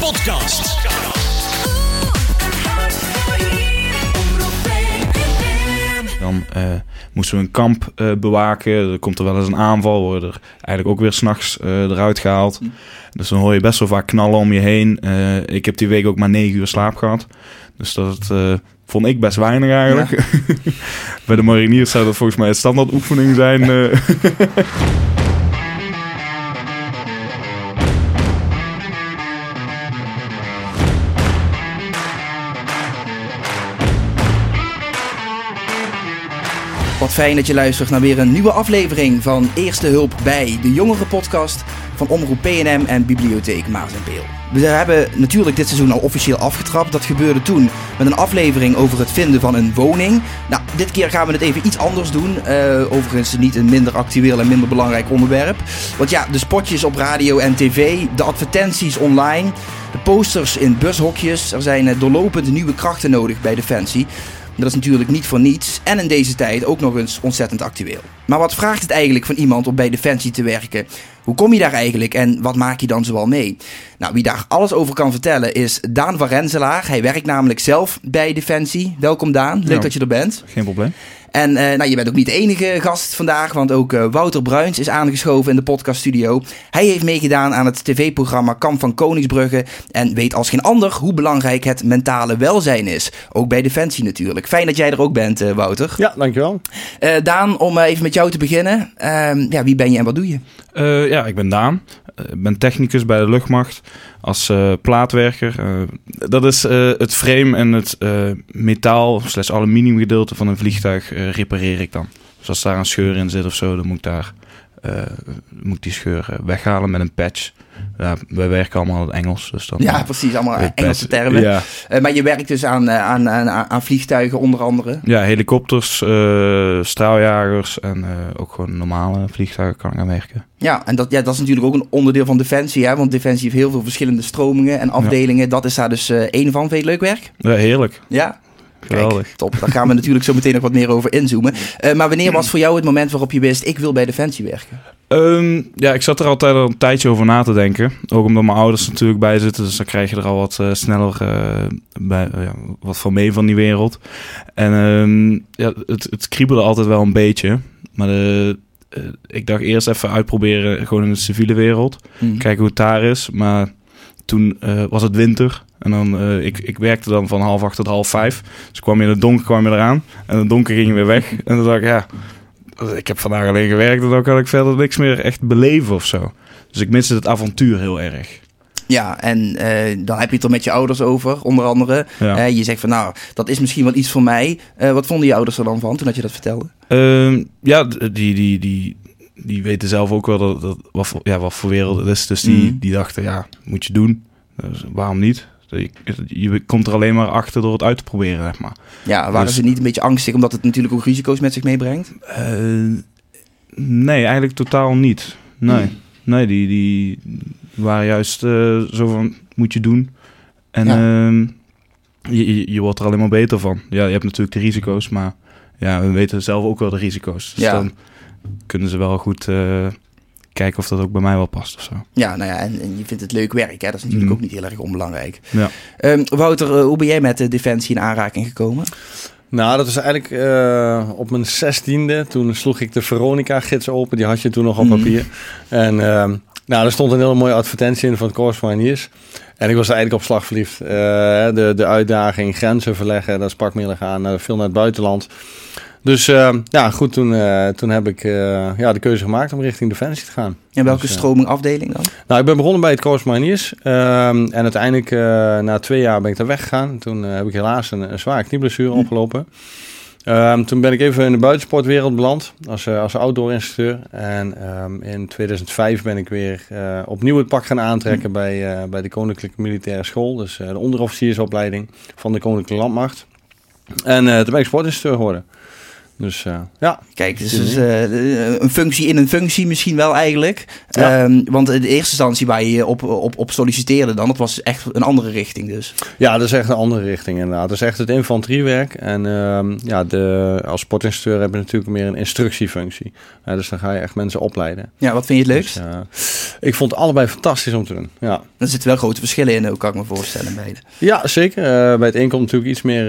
Podcast. Dan eh, moesten we een kamp eh, bewaken. Er komt er wel eens een aanval. Worden er eigenlijk ook weer s'nachts uh, eruit gehaald. Dus dan hoor je best wel vaak knallen om je heen. Eh, ik heb die week ook maar negen uur slaap gehad. Dus dat eh, vond ik best weinig eigenlijk. Bij de mariniers zou dat volgens mij een standaard oefening zijn. Fijn dat je luistert naar weer een nieuwe aflevering van Eerste Hulp bij de jongere podcast van Omroep PNM en Bibliotheek Maas en Peel. We hebben natuurlijk dit seizoen al officieel afgetrapt. Dat gebeurde toen met een aflevering over het vinden van een woning. Nou, dit keer gaan we het even iets anders doen. Eh, overigens niet een minder actueel en minder belangrijk onderwerp. Want ja, de spotjes op radio en tv, de advertenties online, de posters in bushokjes. Er zijn eh, doorlopend nieuwe krachten nodig bij Defensie. Dat is natuurlijk niet voor niets en in deze tijd ook nog eens ontzettend actueel. Maar wat vraagt het eigenlijk van iemand om bij Defensie te werken? Hoe kom je daar eigenlijk en wat maak je dan zoal mee? Nou, wie daar alles over kan vertellen is Daan van Renselaar. Hij werkt namelijk zelf bij Defensie. Welkom Daan, leuk dat je er bent. Geen probleem. En eh, nou, je bent ook niet de enige gast vandaag, want ook eh, Wouter Bruins is aangeschoven in de podcaststudio. Hij heeft meegedaan aan het tv-programma Kamp van Koningsbrugge en weet als geen ander hoe belangrijk het mentale welzijn is. Ook bij Defensie natuurlijk. Fijn dat jij er ook bent, eh, Wouter. Ja, dankjewel. Eh, Daan, om even met jou te beginnen. Ehm, ja, wie ben je en wat doe je? Eh, ja, ik ben Daan. Eh, ben technicus bij de luchtmacht als eh, plaatwerker. Eh, dat is het frame en het metaal slash aluminium gedeelte van een vliegtuig repareer ik dan. Dus als daar een scheur in zit of zo, dan moet ik daar eh, moet die scheur eh, weghalen met een patch. Ja, wij werken allemaal in het Engels, dus dan... Ja, precies, allemaal eh, Engelse patch. termen. Ja, Eh, maar je werkt dus aan, eh, aan, aan, aan vliegtuigen onder andere. ja helikopters, eh, straaljagers en eh, ook gewoon normale vliegtuigen kan ik aan werken. Ja, en dat, ja, dat is natuurlijk ook een onderdeel van Defensie, hè? want Defensie heeft heel veel verschillende stromingen en afdelingen. Dat is daar dus eh één van. Vind het leuk werk? Ja, heerlijk. Ja, Geweldig. Kijk, top. Daar gaan we natuurlijk zo meteen nog wat meer over inzoomen. Eh, maar wanneer was voor jou het moment waarop je wist, ik wil bij Defensie werken? Ehm, ja, ik zat er altijd al een tijdje over na te denken. Ook omdat mijn ouders er natuurlijk bij zitten. Dus dan krijg je er al wat eh, sneller eh, bij, ja, wat van mee van die wereld. En ehm, ja, het, het kriebelde altijd wel een beetje. Maar de, ik dacht eerst even uitproberen gewoon in de civiele wereld. Kijken hoe het daar is. Maar toen was het winter. En dan, eh, ik, ik werkte dan van half acht tot half vijf. Dus kwam je in het donker kwam je eraan. En in het donker ging je weer weg. En dan dacht ik, ja, ik heb vandaag alleen gewerkt. En dan kan ik verder niks meer echt beleven of zo. Dus ik miste het avontuur heel erg. Ja, en eh, dan heb je het er met je ouders over, onder andere. Ja. Eh, je zegt van, nou, dat is misschien wel iets voor mij. Wat vonden je ouders er dan van toen dat je dat vertelde? Ehm, ja, die, die, die, die weten zelf ook wel dat, dat, wat, voor, ja, wat voor wereld het is. Dus die, Mhm. die dachten, ja, moet je doen. Dus waarom niet? Je, je komt er alleen maar achter door het uit te proberen, zeg maar. Ja, waren Dus- ze niet een beetje angstig omdat het natuurlijk ook risico's met zich meebrengt? Eh, nee, eigenlijk totaal niet. Nee, Hmm. nee die, die waren juist eh, zo van, moet je doen. En Ja. ehm, je, je, wordt er alleen maar beter van. Ja, je hebt natuurlijk de risico's, maar ja, we weten zelf ook wel de risico's. Dus Ja. dan kunnen ze wel goed eh, kijken of dat ook bij mij wel past of zo. Ja, nou ja, en, en je vindt het leuk werk, hè? dat is natuurlijk Mhm. ook niet heel erg onbelangrijk. Ja. Ehm, Wouter, eh, hoe ben jij met de Defensie in aanraking gekomen? Nou, dat is eigenlijk eh, op mijn zestiende. Toen sloeg ik de Veronica-gids open. Die had je toen nog op Mhm. papier. En ehm, nou, er stond een hele mooie advertentie in van het Corps Mariniers. En ik was er eigenlijk op slag verliefd. Eh, de, de uitdaging, grenzen verleggen, dat sprak me heel erg aan. veel naar het buitenland. Dus eh, ja, goed, toen, eh, toen heb ik eh, ja, de keuze gemaakt om richting Defensie te gaan. En welke Dus, stroming afdeling dan? Nou, ik ben begonnen bij het Corps Mariniers. ehm, en uiteindelijk, na twee jaar ben ik daar weggegaan. Toen heb ik helaas een, een zware knieblessure Hm. opgelopen. Ehm, toen ben ik even in de buitensportwereld beland als, als outdoor-instructeur. En ehm, in 2005 ben ik weer opnieuw het pak gaan aantrekken bij, eh, bij de Koninklijke Militaire School. Dus de onderofficiersopleiding van de Koninklijke Landmacht. En toen ben ik sportinstructeur geworden. Dus uh, ja. Kijk, dus, dus uh, een functie in een functie misschien wel eigenlijk. Ja. Um, want in de eerste instantie waar je op, op, op solliciteerde dan, dat was echt een andere richting dus. Ja, dat is echt een andere richting inderdaad. Dat is echt het infanteriewerk. En uh, ja, de, als sportinstructeur heb je natuurlijk meer een instructiefunctie. dus dan ga je echt mensen opleiden. Ja, wat vind je het leukst? Dus, ik vond het allebei fantastisch om te doen, ja. Er zitten wel grote verschillen in, ook kan ik me voorstellen beide. Ja, zeker. bij het een komt natuurlijk iets meer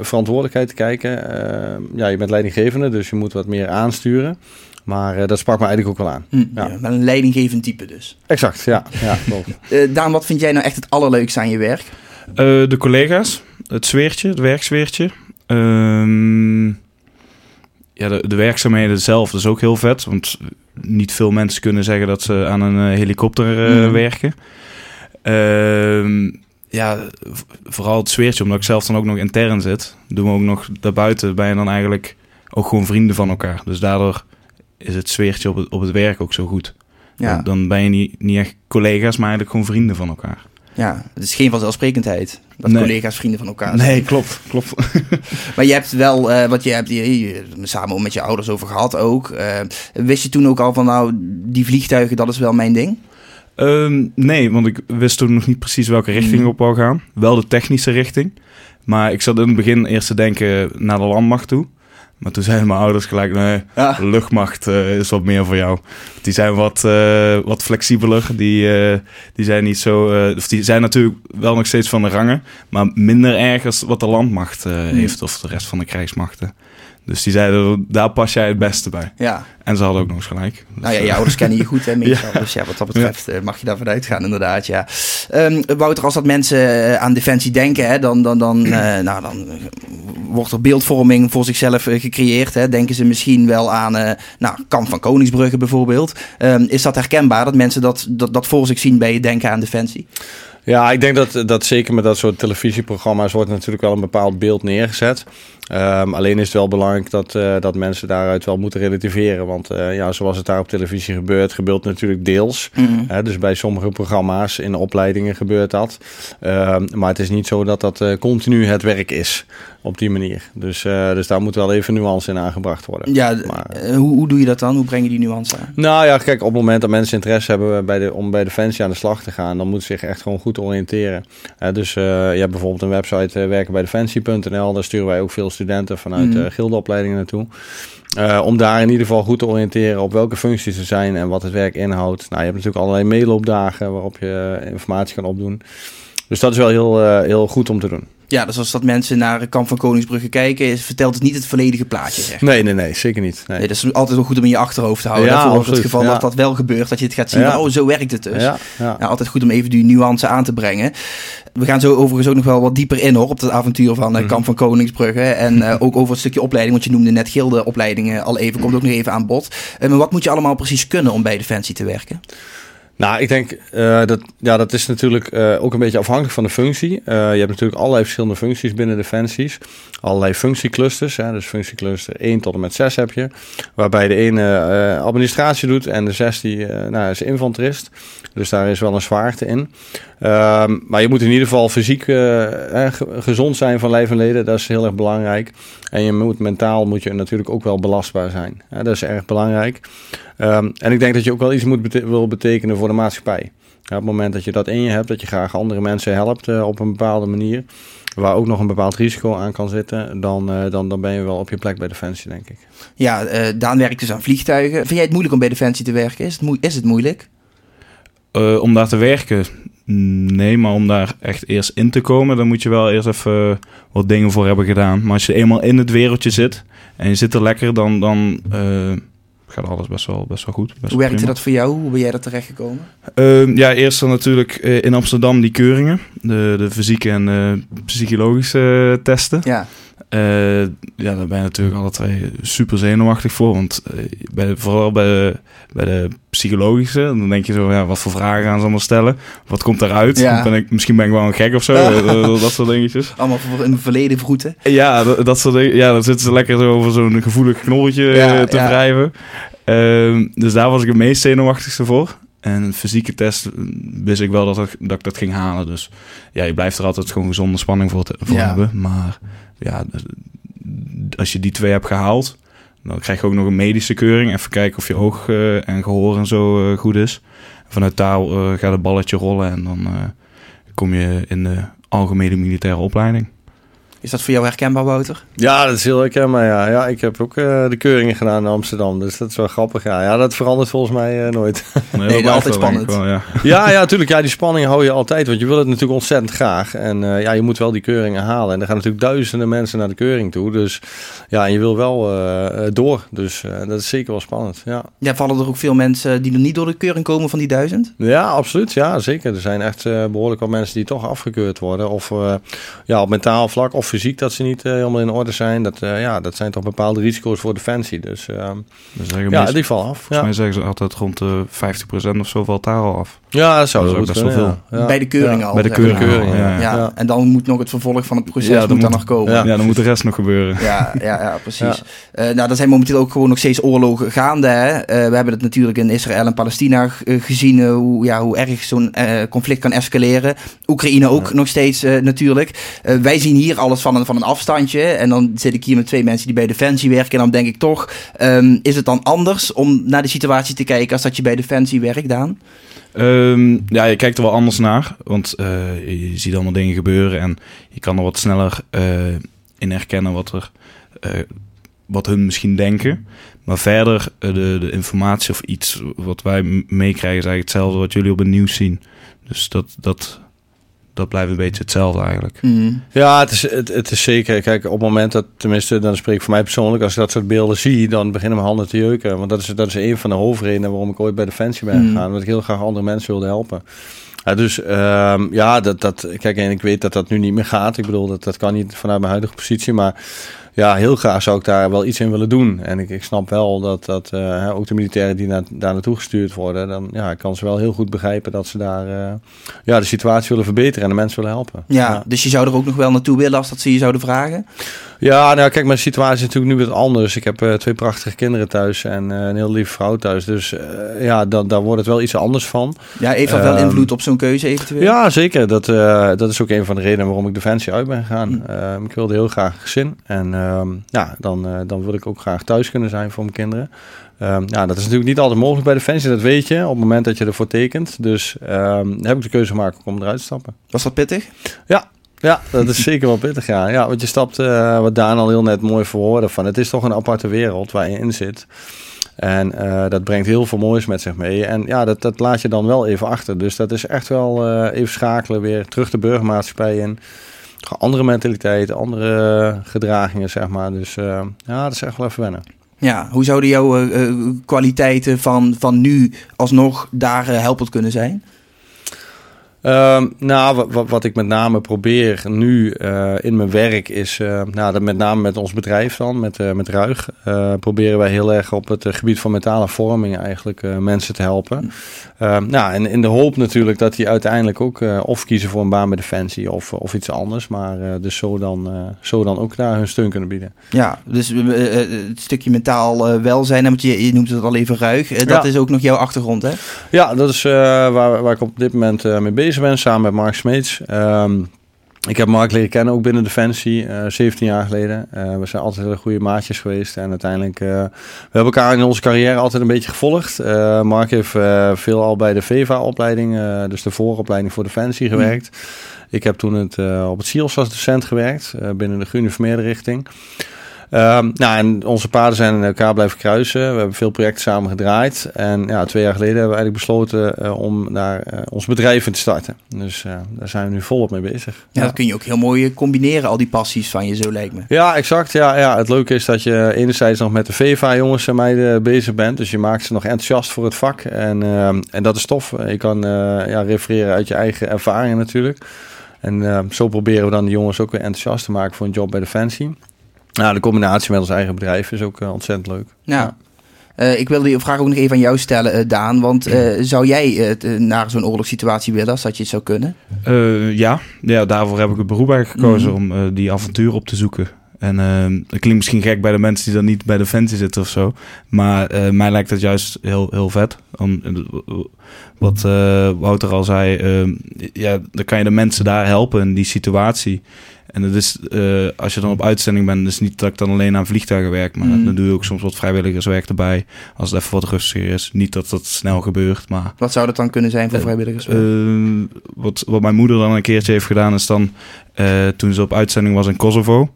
verantwoordelijkheid te kijken. Ehm, ja, je bent leidinggevende, dus je moet wat meer aansturen. Maar uh, dat sprak me eigenlijk ook wel aan. Mm, ja. ja. een leidinggevend type dus. Exact, ja. ja uh, Daan, wat vind jij nou echt het allerleukste aan je werk? Uh, de collega's, het sfeertje, het werksfeertje. Ehm, ja, de, de, werkzaamheden zelf, dat is ook heel vet. Want niet veel mensen kunnen zeggen dat ze aan een helikopter mm. werken. Ehm, ja, vooral het sfeertje, omdat ik zelf dan ook nog intern zit. Doen we ook nog daarbuiten, ben je dan eigenlijk ook gewoon vrienden van elkaar. Dus daardoor is het sfeertje op het, op het werk ook zo goed. Ja. Dan, ben je niet, niet echt collega's, maar eigenlijk gewoon vrienden van elkaar. Ja, het is geen vanzelfsprekendheid dat collega's vrienden van elkaar zijn. Nee, klopt, klopt. maar je hebt wel, uh, wat je hebt hier samen met je ouders over gehad ook. Uh, wist je toen ook al van nou, die vliegtuigen, dat is wel mijn ding? Um, nee, want ik wist toen nog niet precies welke richting mm. op wou gaan. Wel de technische richting. Maar ik zat in het begin eerst te denken naar de landmacht toe. Maar toen zeiden mijn ouders gelijk, nee, ja. luchtmacht uh, is wat meer voor jou. Die zijn wat, uh, wat flexibeler. Die, uh, die zijn niet zo... of die zijn natuurlijk wel nog steeds van de rangen. Maar minder erg als wat de landmacht mm. heeft. Of de rest van de krijgsmachten. Dus die zeiden, daar pas jij het beste bij. Ja. En ze hadden ook nog eens gelijk. Dus, nou ja, je ouders kennen je goed, hè, meestal. Ja. Dus ja, wat dat betreft ja. mag je daarvan uitgaan, inderdaad, ja. Um, Wouter, als dat mensen aan defensie denken, hè, dan, dan, dan, uh, nou, dan wordt er beeldvorming voor zichzelf uh, gecreëerd. Hè. Denken ze misschien wel aan, uh, nou, Kamp van Koningsbrugge bijvoorbeeld. Um, is dat herkenbaar, dat mensen dat, dat, dat voor zich zien bij het denken aan defensie? Ja, ik denk dat, dat zeker met dat soort televisieprogramma's wordt natuurlijk wel een bepaald beeld neergezet. Um, alleen is het wel belangrijk dat, uh, dat mensen daaruit wel moeten relativeren. Want uh, ja, zoals het daar op televisie gebeurt, gebeurt natuurlijk deels. Mm. dus bij sommige programma's in opleidingen gebeurt dat. Um, maar het is niet zo dat dat uh, continu het werk is op die manier. Dus, dus daar moet wel even nuance in aangebracht worden. Ja, maar, hoe, hoe doe je dat dan? Hoe breng je die nuance aan? Nou ja, kijk, op het moment dat mensen interesse hebben bij de, om bij Defensie aan de slag te gaan, dan moeten ze zich echt gewoon goed oriënteren. dus je hebt bijvoorbeeld een website werken bij Defensie.nl, daar sturen wij ook veel studenten vanuit mm. gildeopleidingen naartoe. Uh, om daar in ieder geval goed te oriënteren op welke functies er zijn en wat het werk inhoudt. Nou, je hebt natuurlijk allerlei meeloopdagen waarop je informatie kan opdoen. Dus dat is wel heel, uh, heel goed om te doen. Ja, dus als dat mensen naar Kamp van Koningsbrugge kijken, vertelt het niet het volledige plaatje. Zeg. Nee, nee, nee, zeker niet. Nee. nee. dat is altijd wel goed om in je achterhoofd te houden. Ja, voor het geval dat dat wel gebeurt, dat je het gaat zien. Ja. Oh, zo werkt het dus. Ja, ja. Nou, altijd goed om even die nuance aan te brengen. We gaan zo overigens ook nog wel wat dieper in hoor, op het avontuur van uh, Kamp van Koningsbrugge. En uh, ook over het stukje opleiding, want je noemde net gildeopleidingen al even, komt ook nog even aan bod. Uh, maar wat moet je allemaal precies kunnen om bij Defensie te werken? Nou, ik denk uh, dat ja, dat is natuurlijk uh, ook een beetje afhankelijk van de functie. Uh, je hebt natuurlijk allerlei verschillende functies binnen Defensies. Allerlei functieclusters. Hè, dus functiecluster 1 tot en met 6 heb je. Waarbij de ene administratie doet en de 6 die, nou, is infanterist. Dus daar is wel een zwaarte in. Um, maar je moet in ieder geval fysiek gezond zijn van lijf en leden. Dat is heel erg belangrijk. En je moet mentaal moet je natuurlijk ook wel belastbaar zijn. Hè, dat is erg belangrijk. Um, en ik denk dat je ook wel iets moet bete wil betekenen voor de maatschappij. Ja, op het moment dat je dat in je hebt, dat je graag andere mensen helpt uh, op een bepaalde manier, waar ook nog een bepaald risico aan kan zitten, dan, uh, dan, dan ben je wel op je plek bij Defensie, denk ik. Ja, uh, Daan werkt dus aan vliegtuigen. Vind jij het moeilijk om bij Defensie te werken? Is het, is het moeilijk? om daar te werken? Nee, maar om daar echt eerst in te komen, dan moet je wel eerst even wat dingen voor hebben gedaan. Maar als je eenmaal in het wereldje zit en je zit er lekker, dan, dan gaat alles best wel, best wel goed. Best Hoe werkte dat voor jou? Hoe ben jij er terecht gekomen? Uh, ja, eerst dan natuurlijk uh, in Amsterdam die keuringen. De, de fysieke en uh, psychologische testen. Ja. Uh, ja, daar ben je natuurlijk alle twee super zenuwachtig voor. Want uh, bij, vooral bij de, bij de psychologische, dan denk je zo, ja, wat voor vragen gaan ze allemaal stellen? Wat komt eruit? Ja. Ben ik, misschien ben ik wel een gek of zo, uh, dat soort dingetjes. Allemaal in het verleden vroeten. Ja, dat, dat soort dingen. Ja, dan zitten ze lekker zo over zo'n gevoelig knolletje ja, te ja. wrijven. Ehm, dus daar was ik het meest zenuwachtigste voor. En fysieke test wist ik wel dat, ik, dat ik dat ging halen. Dus ja, je blijft er altijd gewoon gezonde spanning voor, te, voor hebben. Maar ja, als je die twee hebt gehaald, Dan krijg je ook nog een medische keuring. Even kijken of je oog eh, en gehoor en zo eh, goed is. Vanuit daar eh, gaat het balletje rollen en dan kom je in de algemene militaire opleiding. Is dat voor jou herkenbaar, Wouter? Ja, dat is heel herkenbaar. Ja, ja ik heb ook eh, de keuringen gedaan in Amsterdam. Dus dat is wel grappig. Ja, ja dat verandert volgens mij eh, nooit. Nee, blijft altijd spannend. wel, ja. ja, ja, natuurlijk. Ja, die spanning hou je altijd. Want je wil het natuurlijk ontzettend graag. En eh, ja, je moet wel die keuringen halen. En er gaan natuurlijk duizenden mensen naar de keuring toe. Dus ja, en je wil wel door. Dus eh, dat is zeker wel spannend. Ja. Ja, vallen er ook veel mensen die er niet door de keuring komen van die duizend? Ja, absoluut. Ja, zeker. Er zijn echt eh, behoorlijk wat mensen die toch afgekeurd worden. Of eh, ja, op mentaal vlak of fysiek dat ze niet eh, helemaal in orde zijn. Dat, eh, ja, dat zijn toch bepaalde risico's voor defensie. Dus zeggen ja, die vallen af. Volgens Ja, mij zeggen ze altijd rond de 50% of zo valt daar al af. ja dat zou Dat goed ook best kunnen, wel ja. Ja. Bij de keuring Ja. al. Bij de keuring, keuring, ja. ja. Ja, Ja. en dan moet nog het vervolg van het proces Ja, dan moet dan moet- nog komen. Ja. Ja, dan moet de rest nog gebeuren. Ja, ja, ja, precies. Eh, nou, er zijn momenteel ook gewoon nog steeds oorlogen gaande. Hè? Eh, we hebben het natuurlijk in Israël en Palestina gezien hoe, ja, hoe erg zo'n eh, conflict kan escaleren. Oekraïne ook nog steeds natuurlijk. Eh, wij zien hier alles van een, van een afstandje. En dan zit ik hier met twee mensen die bij Defensie werken. En dan denk ik toch, ehm, is het dan anders om naar de situatie te kijken als dat je bij Defensie werkt, Daan? Ehm, ja, je kijkt er wel anders naar. Want eh, je, ziet allemaal dingen gebeuren. En je kan er wat sneller eh, in herkennen wat, er, eh, wat hun misschien denken. Maar verder, de, de informatie of iets wat wij meekrijgen... is eigenlijk hetzelfde wat jullie op het nieuws zien. Dus dat, dat, dat blijft een beetje hetzelfde eigenlijk. Mm. Ja, het is, het, het is zeker. Kijk, op het moment dat, tenminste, dan spreek ik voor mij persoonlijk, als ik dat soort beelden zie, dan beginnen mijn handen te jeuken. Want dat is, dat is een van de hoofdredenen waarom ik ooit bij Defensie ben Mm. gegaan. Want ik heel graag andere mensen wilde helpen. Ja, dus ehm, ja, dat, dat, kijk, en ik weet dat dat nu niet meer gaat. Ik bedoel, dat, dat kan niet vanuit mijn huidige positie. Maar ja, heel graag zou ik daar wel iets in willen doen. En ik, ik snap wel dat, dat eh, ook de militairen die naar, daar naartoe gestuurd worden, dan ja, ik kan ze wel heel goed begrijpen dat ze daar eh, ja, de situatie willen verbeteren en de mensen willen helpen. Ja, dus je zou er ook nog wel naartoe willen als dat ze je zouden vragen? Ja, nou kijk, mijn situatie is natuurlijk nu wat anders. Ik heb eh, twee prachtige kinderen thuis en een heel lieve vrouw thuis. Dus ja, dan, daar wordt het wel iets anders van. Ja, heeft dat wel Ehm, invloed op zo'n keuze eventueel? Ja, zeker. Dat, dat is ook een van de redenen waarom ik Defensie uit ben gegaan. Ehm, ik wilde heel graag een gezin. En ehm, ja, dan, eh, dan wil ik ook graag thuis kunnen zijn voor mijn kinderen. Ehm, ja, dat is natuurlijk niet altijd mogelijk bij Defensie, dat weet je. Op het moment dat je ervoor tekent. Dus ehm, heb ik de keuze gemaakt om eruit te stappen. Was dat pittig? Ja, dat is zeker wel pittig, ja. ja want je stapt, eh, wat Daan al heel net mooi verwoordde, van het is toch een aparte wereld waar je in zit. En eh, dat brengt heel veel moois met zich mee. En ja, dat, dat laat je dan wel even achter. Dus dat is echt wel even schakelen weer terug de burgermaatschappij in. Andere mentaliteit, andere gedragingen, zeg maar. Dus eh, ja, dat is echt wel even wennen. Ja, hoe zouden jouw eh, eh, kwaliteiten van, van nu alsnog daar eh, helpend kunnen zijn? Ehm, nou, wa- wa- wat, ik met name probeer nu eh, in mijn werk is, eh, nou, dat met name met ons bedrijf dan, met, eh, met Ruig, proberen wij heel erg op het gebied van mentale vorming eigenlijk mensen te helpen. Ehm, nou, en in de hoop natuurlijk dat die uiteindelijk ook of kiezen voor een baan bij Defensie of, of iets anders, maar dus zo dan, zo dan ook daar hun steun kunnen bieden. Ja, dus het stukje mentaal welzijn, want je, je noemt het al even ruig. dat Ja. is ook nog jouw achtergrond, hè? Ja, dat is waar, waar ik op dit moment mee bezig ben, samen met Mark Smeets. Ehm, ik heb Mark leren kennen ook binnen Defensie, eh 17 jaar geleden. Eh, we zijn altijd hele goede maatjes geweest. En uiteindelijk, eh, we hebben elkaar in onze carrière altijd een beetje gevolgd. Mark heeft veel al bij de VEVA-opleiding, dus de vooropleiding voor Defensie, gewerkt. Ik heb toen het, op het SIOS als docent gewerkt, binnen de geuniformeerde richting. Ehm, nou, en onze paden zijn in elkaar blijven kruisen. We hebben veel projecten samen gedraaid. En ja, twee jaar geleden hebben we eigenlijk besloten eh, om daar eh, ons bedrijf in te starten. Dus eh, daar zijn we nu volop mee bezig. Ja, dat kun je ook heel mooi eh, combineren, al die passies van je, zo lijkt me. Ja, exact. Ja, ja. Het leuke is dat je enerzijds nog met de VEVA-jongens en meiden bezig bent. Dus je maakt ze nog enthousiast voor het vak. En, ehm, en dat is tof. Je kan eh, ja, refereren uit je eigen ervaringen natuurlijk. En ehm, zo proberen we dan de jongens ook weer enthousiast te maken voor een job bij Defensie. Nou, de combinatie met ons eigen bedrijf is ook eh, ontzettend leuk. Ja. Eh, ik wil die vraag ook nog even aan jou stellen, eh, Daan. Want eh, zou jij naar zo'n oorlogssituatie willen, als dat je het zou kunnen? Eh, ja. ja, daarvoor heb ik het beroep eigenlijk gekozen Mhm. om eh, die avontuur op te zoeken. En uh, dat klinkt misschien gek bij de mensen die dan niet bij Defensie zitten of zo. Maar uh, mij lijkt dat juist heel, heel vet. Om, wat uh, Wouter al zei, ehm, ja, dan kan je de mensen daar helpen in die situatie. En dat is, uh, als je dan op uitzending bent, is niet dat ik dan alleen aan vliegtuigen werk, maar mm. dan doe je ook soms wat vrijwilligerswerk erbij. Als het even wat rustiger is. Niet dat dat snel gebeurt, maar... Wat zou dat dan kunnen zijn voor vrijwilligerswerk? Uh, wat, wat mijn moeder dan een keertje heeft gedaan, is dan uh, toen ze op uitzending was in Kosovo.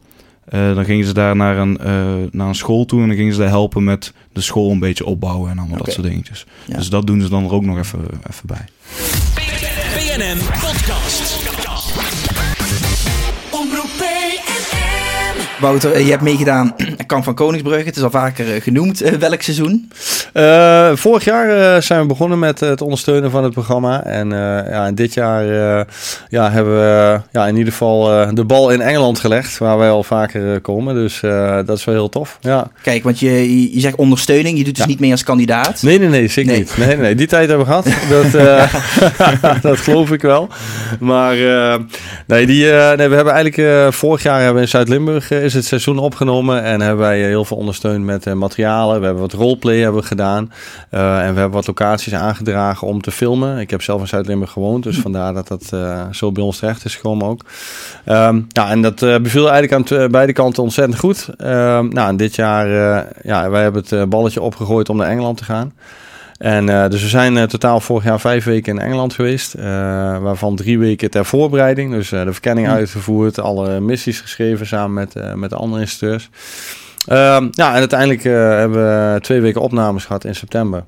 Uh, dan gingen ze daar naar een, uh, naar een school toe en dan gingen ze daar helpen met de school een beetje opbouwen en allemaal okay. dat soort dingetjes. Ja. Dus dat doen ze dan er ook nog even, even bij. BNN Podcast. Wouter, je hebt meegedaan aan Kamp van Koningsbrugge. Het is al vaker uh, genoemd. Uh, welk seizoen? Uh, vorig jaar zijn we begonnen met het ondersteunen van het programma. En ja, dit jaar ja, hebben we ja, in ieder geval de bal in Engeland gelegd. Waar wij al vaker komen. Dus dat is wel heel tof. Ja. Kijk, want je, je zegt ondersteuning. Je doet dus ja. niet mee als kandidaat. Nee, nee, nee. Zeker nee. niet. Nee, nee, die tijd hebben we gehad. dat, dat geloof ik wel. Maar nee, die, nee, we hebben eigenlijk vorig jaar hebben we in Zuid-Limburg is het seizoen opgenomen en hebben wij heel veel ondersteund met materialen. We hebben wat roleplay hebben gedaan uh, en we hebben wat locaties aangedragen om te filmen. Ik heb zelf in Zuid-Limburg gewoond, dus vandaar dat dat uh, zo bij ons terecht is gekomen ook. Um, ja, en dat beviel eigenlijk aan beide kanten ontzettend goed. Um, nou, en dit jaar, ja, wij hebben het balletje opgegooid om naar Engeland te gaan. En uh, dus we zijn uh, totaal vorig jaar vijf weken in Engeland geweest. Uh, waarvan drie weken ter voorbereiding. Dus de verkenning mm. uitgevoerd. Alle missies geschreven samen met, met de andere instructeurs. Ehm, ja, en uiteindelijk hebben we twee weken opnames gehad in september.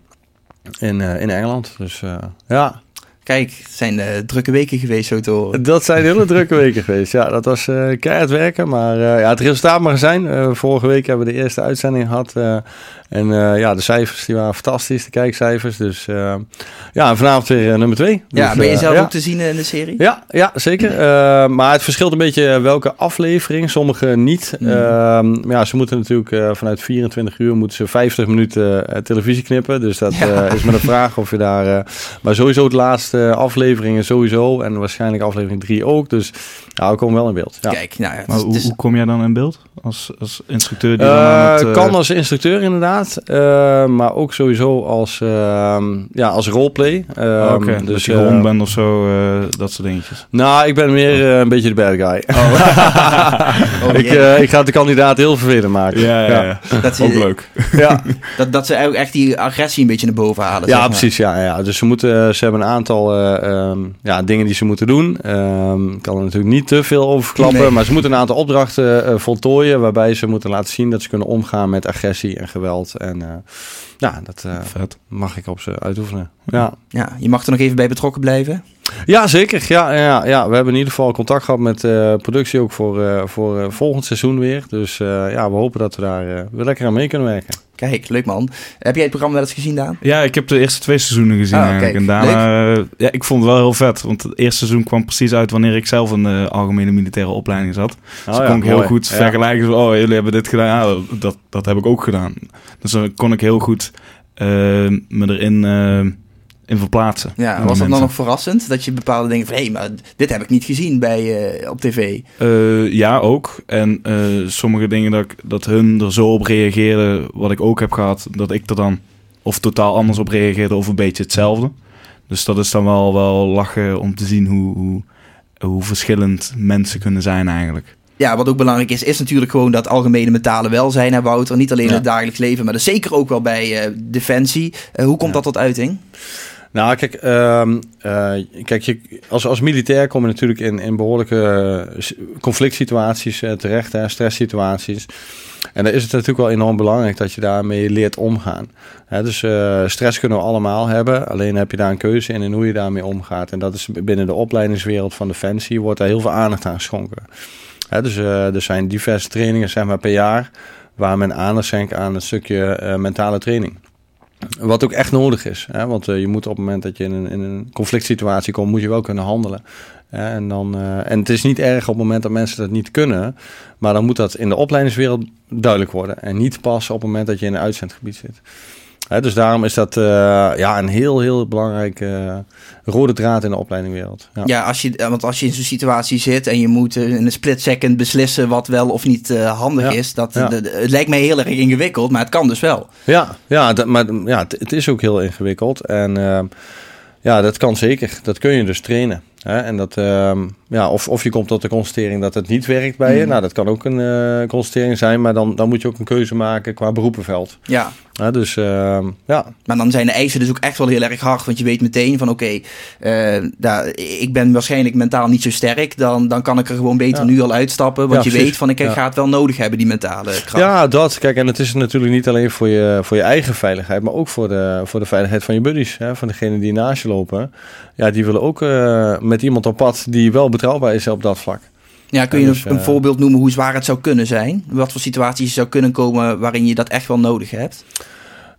In, in Engeland. Dus ja, Kijk, het zijn uh, drukke weken geweest, zo te horen. Dat zijn hele drukke weken geweest. Ja, dat was uh, keihard werken. Maar uh, ja, het resultaat mag zijn. vorige week hebben we de eerste uitzending gehad. en ja, de cijfers die waren fantastisch, de kijkcijfers. Dus ja, vanavond weer nummer twee. Ja, dus, ben je zelf ja. ook te zien in de serie? Ja, ja zeker. maar het verschilt een beetje welke aflevering. Sommige niet. Mm. ja, ze moeten natuurlijk vanuit 24 uur moeten ze 50 minuten televisie knippen. Dus dat ja. is maar de vraag of je daar... maar sowieso het laatste afleveringen sowieso. En waarschijnlijk aflevering 3 ook. Dus ja, we komen wel in beeld. Ja. Kijk, nou ja, maar hoe, hoe, kom jij dan in beeld? Als, als instructeur? Die uh, het, uh... Kan als instructeur inderdaad. Uh, maar ook sowieso als, ehm, ja, als roleplay. Oh, Oké, okay. dus je rond bent of zo, dat soort dingetjes. Nou, ik ben meer een beetje de bad guy. Oh. oh, ik, ik ga de kandidaat heel vervelend maken. Ja, ja, ja. Dat is ook leuk. ja. dat, dat ze echt die agressie een beetje naar boven halen. Ja, precies. Ja, ja. Dus ze, moeten, ze hebben een aantal um, ja, dingen die ze moeten doen. Um, kan er natuurlijk niet te veel over verklappen. Nee. Maar ze moeten een aantal opdrachten uh, voltooien. Waarbij ze moeten laten zien dat ze kunnen omgaan met agressie en geweld. En uh, ja, dat uh, Vet. mag ik op ze uitoefenen. Ja. ja, je mag er nog even bij betrokken blijven. Ja, zeker. Ja, ja, ja. We hebben in ieder geval contact gehad met uh, productie ook voor, uh, voor volgend seizoen weer. Dus ja, we hopen dat we daar weer lekker aan mee kunnen werken. Kijk, leuk man. Heb jij het programma wel eens gezien, Daan? Ja, ik heb de eerste twee seizoenen gezien ah, eigenlijk. En daarna, uh, ja, ik vond het wel heel vet. Want het eerste seizoen kwam precies uit wanneer ik zelf in de algemene militaire opleiding zat. Dus oh, ja, kon ik heel goed ja. vergelijken. Oh, jullie hebben dit gedaan. Ja, dat, dat heb ik ook gedaan. Dus dan kon ik heel goed uh, me erin... In verplaatsen. Ja, was dat dan nog verrassend? Dat je bepaalde dingen van... hé, hey, maar dit heb ik niet gezien bij, uh, op tv. Uh, ja, ook. En uh, sommige dingen dat, ik, dat hun er zo op reageerden... wat ik ook heb gehad, dat ik er dan... of totaal anders op reageerde of een beetje hetzelfde. Dus dat is dan wel, wel lachen om te zien hoe, hoe, hoe verschillend mensen kunnen zijn eigenlijk. Ja, wat ook belangrijk is, is natuurlijk gewoon dat algemene mentale welzijn, hè Wouter. Niet alleen in het dagelijks leven, maar dus zeker ook wel bij Defensie. hoe komt dat tot uiting? Nou, kijk, uh, uh, kijk je, als, als militair kom je natuurlijk in, in behoorlijke conflict situaties uh, terecht, hè, stresssituaties. En dan is het natuurlijk wel enorm belangrijk dat je daarmee leert omgaan. Dus stress kunnen we allemaal hebben, alleen heb je daar een keuze in en hoe je daarmee omgaat. En dat is binnen de opleidingswereld van Defensie wordt daar heel veel aandacht aan geschonken. Dus er zijn diverse trainingen zeg maar, per jaar waar men aandacht schenkt aan een stukje mentale training. Wat ook echt nodig is. Hè? Want uh, je moet op het moment dat je in een, in een conflict situatie komt, moet je wel kunnen handelen. En, dan, uh, en het is niet erg op het moment dat mensen dat niet kunnen. Maar dan moet dat in de opleidingswereld duidelijk worden. En niet pas op het moment dat je in een uitzendgebied zit. Hè, dus daarom is dat eh, ja, een heel, heel belangrijke eh, rode draad in de opleidingwereld. Ja. Ja, als je, want als je in zo'n situatie zit en je moet eh, in een split second beslissen wat wel of niet eh, handig Ja, is, dat, ja. de- de- het lijkt mij heel erg ingewikkeld, maar het kan dus wel. Ja, ja, dat, maar ja, het, het is ook heel ingewikkeld. En ehm, ja, dat kan zeker. Dat kun je dus trainen. Hè? En dat, ehm, ja, of, of je komt tot de constatering dat het niet werkt bij je. Mhm. Nou, dat kan ook een eh, constatering zijn. Maar dan, dan moet je ook een keuze maken qua beroepenveld. Ja, Hè, dus ehm, ja, maar dan zijn de eisen dus ook echt wel heel erg hard, want je weet meteen van oké, eh, daar- ik ben waarschijnlijk mentaal niet zo sterk, dan, dan kan ik er gewoon beter Ja. nu al uitstappen, want Ja, je precies. weet van ik ga het wel nodig hebben, die mentale kracht. Ja, dat. Kijk, en het is natuurlijk niet alleen voor je, voor je eigen veiligheid, maar ook voor de, voor de veiligheid van je buddies. Hè, van degenen die naast je lopen. Ja, die willen ook eh, met iemand op pad die wel betrouwbaar is op dat vlak. Ja, kun je dus, een, een eh, voorbeeld noemen hoe zwaar het zou kunnen zijn? Wat voor situaties zou kunnen komen waarin je dat echt wel nodig hebt?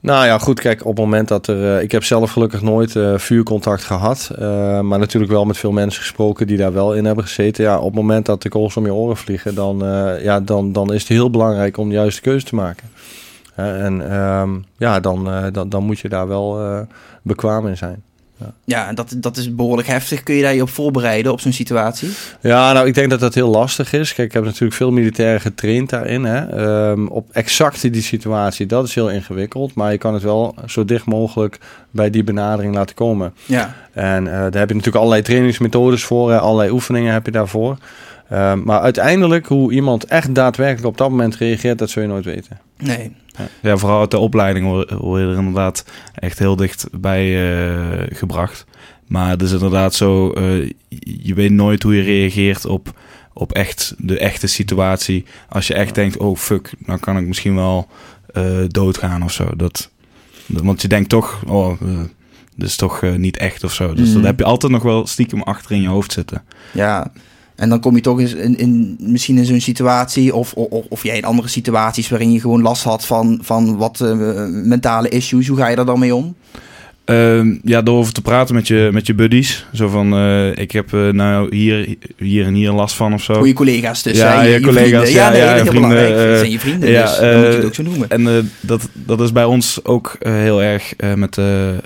Nou ja, goed, kijk, op het moment dat er... eh, ik heb zelf gelukkig nooit eh, vuurcontact gehad. eh, maar natuurlijk wel met veel mensen gesproken die daar wel in hebben gezeten. Ja, op het moment dat de kogels om je oren vliegen, dan, ja, dan, dan is het heel belangrijk om de juiste keuze te maken. En ehm, ja, dan, dan, dan moet je daar wel bekwaam in zijn. Ja, en dat, dat is behoorlijk heftig. Kun je daar je op voorbereiden op zo'n situatie? Ja, nou, ik denk dat dat heel lastig is. Kijk, ik heb natuurlijk veel militairen getraind daarin. Hè. Ehm, op exact die situatie, dat is heel ingewikkeld. Maar je kan het wel zo dicht mogelijk bij die benadering laten komen. Ja, En eh, daar heb je natuurlijk allerlei trainingsmethodes voor, hè, allerlei oefeningen heb je daarvoor. Ehm, maar uiteindelijk, hoe iemand echt daadwerkelijk op dat moment reageert, dat zul je nooit weten. nee. Ja, vooral uit de opleiding word je er inderdaad echt heel dicht bij eh, gebracht. Maar het is inderdaad zo, eh, je weet nooit hoe je reageert op, op echt de echte situatie. Als je echt denkt, oh fuck, dan kan ik misschien wel eh, doodgaan of zo. Dat, dat- want je denkt toch, oh, dit is toch niet echt of zo. Dus dat heb je altijd nog wel stiekem achter in je hoofd zitten. Ja, en dan kom je toch eens in, in, misschien in zo'n situatie, of, of, of jij in andere situaties waarin je gewoon last had van, van wat eh, mentale issues. Hoe ga je daar dan mee om? Ehm, ja, door over te praten met je, met je buddies. Zo van, eh, ik heb eh, nou hier, hier en hier last van of zo. Goede collega's dus. Ja, ja, collega's, vrienden. ja, nee, ja, dat heel vrienden, belangrijk. eh, Dat zijn je vrienden, ja, dus dan moet je het eh, ook zo noemen. En eh, dat, dat is bij ons ook eh, heel erg eh, met eh, eh,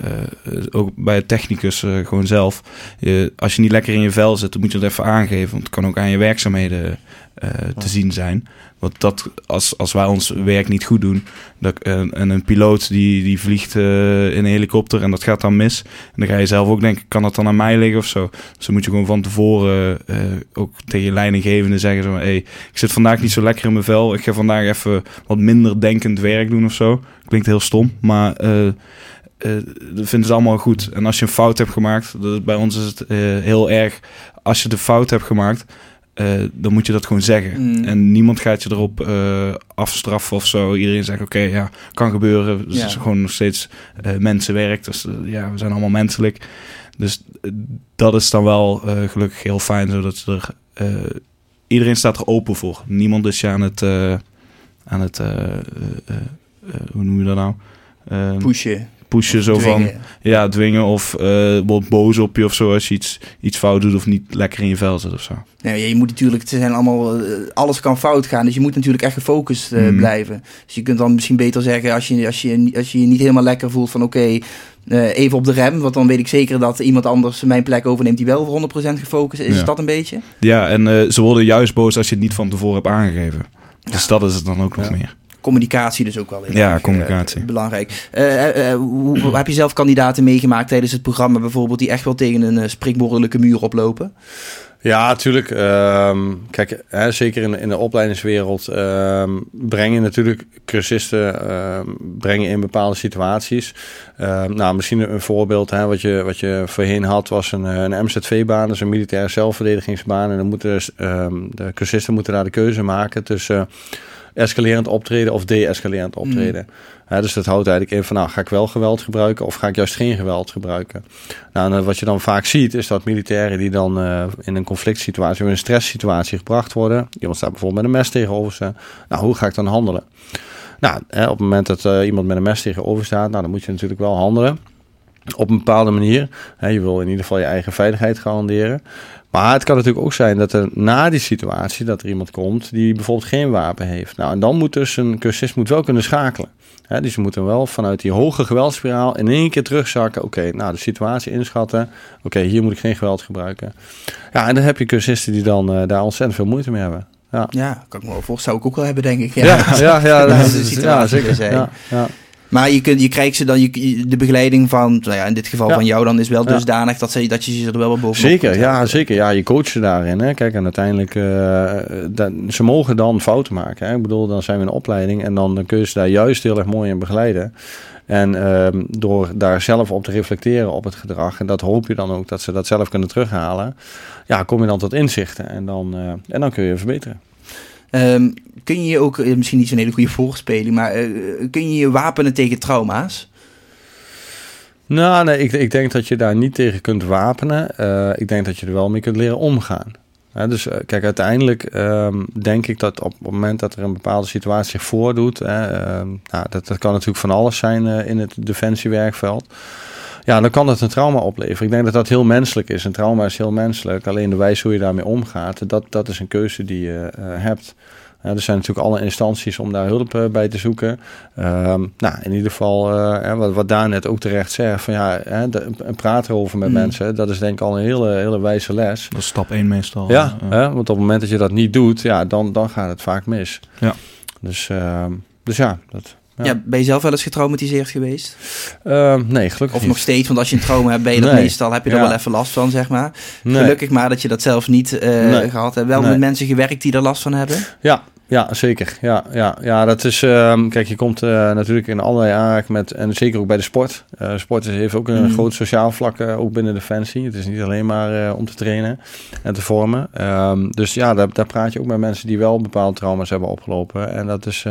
ook bij het technicus eh, gewoon zelf. Je, als je niet lekker in je vel zit, dan moet je het even aangeven. Want het kan ook aan je werkzaamheden eh, te zien zijn. Want dat, als, als wij ons werk niet goed doen, dat, en, en een piloot die, die vliegt eh, in een helikopter en dat gaat dan mis. En dan ga je zelf ook denken, kan dat dan aan mij liggen of zo? Dus dan moet je gewoon van tevoren eh, ook tegen je leidinggevende zeggen zo, hey, ik zit vandaag niet zo lekker in mijn vel. Ik ga vandaag even wat minder denkend werk doen of zo. Klinkt heel stom, maar eh, eh, dat vinden ze allemaal goed. En als je een fout hebt gemaakt, dat, bij ons is het eh, heel erg. Als je de fout hebt gemaakt, eh, dan moet je dat gewoon zeggen. Mm. En niemand gaat je erop eh, afstraffen of zo. Iedereen zegt, oké, ja, kan gebeuren. Dus Ja. het is gewoon nog steeds eh, mensenwerk. Dus ja, we zijn allemaal menselijk. Dus dat is dan wel gelukkig heel fijn, zodat er... iedereen staat er open voor. Niemand is je aan het... aan het hoe noem je dat nou? Ehm, Pushen. Pushen zo van ja dwingen of eh wordt boos op je of zo als je iets, iets fout doet of niet lekker in je vel zit of zo. Ja, je moet natuurlijk, het zijn allemaal, eh, alles kan fout gaan, dus je moet natuurlijk echt gefocust eh, Mhm. blijven. Dus je kunt dan misschien beter zeggen, als je als je, als je, je niet helemaal lekker voelt van oké, even op de rem, want dan weet ik zeker dat iemand anders mijn plek overneemt die wel voor 100% gefocust is. Is dat een beetje? Ja, en ze worden juist boos als je het niet van tevoren hebt aangegeven. Dus dat is het dan ook nog Ja. meer. Communicatie dus ook wel heel Ja, erg, eh, communicatie. belangrijk. Eh, eh, hoe, hoe- heb je zelf kandidaten meegemaakt tijdens het programma bijvoorbeeld die echt wel tegen een uh, springborrelijke muur oplopen? Ja, natuurlijk. Ehm, kijk, hè, zeker in, in de opleidingswereld ehm, breng je natuurlijk cursisten ehm, breng je in bepaalde situaties. Ehm, nou, misschien een voorbeeld. Hè, wat, je, wat je voorheen had was een, een MZV-baan, dus een militaire zelfverdedigingsbaan. En dan moeten ehm, de cursisten moeten daar de keuze maken tussen escalerend optreden of de-escalerend optreden. Hè, dus dat houdt eigenlijk in van, nou, ga ik wel geweld gebruiken of ga ik juist geen geweld gebruiken? Nou, en, eh, wat je dan vaak ziet, is dat militairen die dan eh, in een conflict situatie of in een stresssituatie gebracht worden. Iemand staat bijvoorbeeld met een mes tegenover ze. Nou, hoe ga ik dan handelen? Nou, hè, op het moment dat eh, iemand met een mes tegenover staat, nou, dan moet je natuurlijk wel handelen. Op een bepaalde manier. Hè, je wil in ieder geval je eigen veiligheid garanderen. Maar het kan natuurlijk ook zijn dat er na die situatie dat er iemand komt die bijvoorbeeld geen wapen heeft. Nou, en dan moet dus een cursist moet wel kunnen schakelen. Hè, dus je moet hem wel vanuit die hoge geweldspiraal in één keer terugzakken. Oké, nou de situatie inschatten. Oké, hier moet ik geen geweld gebruiken. Ja, en dan heb je cursisten die dan eh, daar ontzettend veel moeite mee hebben. Ja, Ja, kan ik me wel. Zou ik ook wel hebben, denk ik. ja, ja, ja, Dat dat is de situatie ja zeker. dus. Ja, ja. Maar je, kunt, je krijgt ze dan, je, de begeleiding van, nou ja, in dit geval Ja. van jou dan, is wel Ja. dusdanig dat, ze, dat je ze er wel wat bovenop Zeker, ja, zeker. Ja, je coacht ze daarin. Hè. Kijk, en uiteindelijk, eh, dat- ze mogen dan fouten maken. Hè. Ik bedoel, dan zijn we in een opleiding en dan, dan kun je ze daar juist heel erg mooi in begeleiden. En ehm, door daar zelf op te reflecteren op het gedrag, en dat hoop je dan ook dat ze dat zelf kunnen terughalen, ja, kom je dan tot inzichten en dan, eh, en dan kun je verbeteren. Ehm, kun je je ook, eh, misschien niet zo'n hele goede voorspeling, maar eh, kun je je wapenen tegen trauma's? Nou, nee, ik, ik denk dat je daar niet tegen kunt wapenen. Eh, ik denk dat je er wel mee kunt leren omgaan. Dus kijk, uiteindelijk ehm, denk ik dat op het moment dat er een bepaalde situatie zich voordoet, ehm, nou, dat, dat kan natuurlijk van alles zijn in het defensiewerkveld. Ja, dan kan dat een trauma opleveren. Ik denk dat dat heel menselijk is. Een trauma is heel menselijk. Alleen de wijze hoe je daarmee omgaat, dat, dat is een keuze die je eh, hebt. Ja, er zijn natuurlijk alle instanties om daar hulp eh, bij te zoeken. Ehm, nou, in ieder geval, eh, wat, wat Daan net ook terecht zegt, van ja, hè, de, een praat erover met Mm. mensen, dat is denk ik al een hele, hele wijze les. Dat is stap 1 meestal. Ja, hè, want op het moment dat je dat niet doet, ja, dan, dan gaat het vaak mis. Ja. Dus, ehm, dus ja, dat, Ja. Ja. ben je zelf wel eens getraumatiseerd geweest? ehm, nee, gelukkig Of niet. nog steeds, want als je een trauma hebt, ben je dat Nee. meestal, heb je er Ja. wel even last van, zeg maar. Nee. Gelukkig maar dat je dat zelf niet eh, Nee. gehad hebt. Wel met mensen gewerkt die er last van hebben. Ja, ja, zeker. Ja, ja, ja dat is. ehm, kijk, je komt eh, natuurlijk in allerlei aanraking met. En zeker ook bij de sport. Eh sport is- heeft ook een Mm. groot sociaal vlak, ook binnen Defensie. Het is niet alleen maar om te trainen en te vormen. Ehm, dus ja, daar, daar praat je ook met mensen die wel bepaalde trauma's hebben opgelopen. En dat is.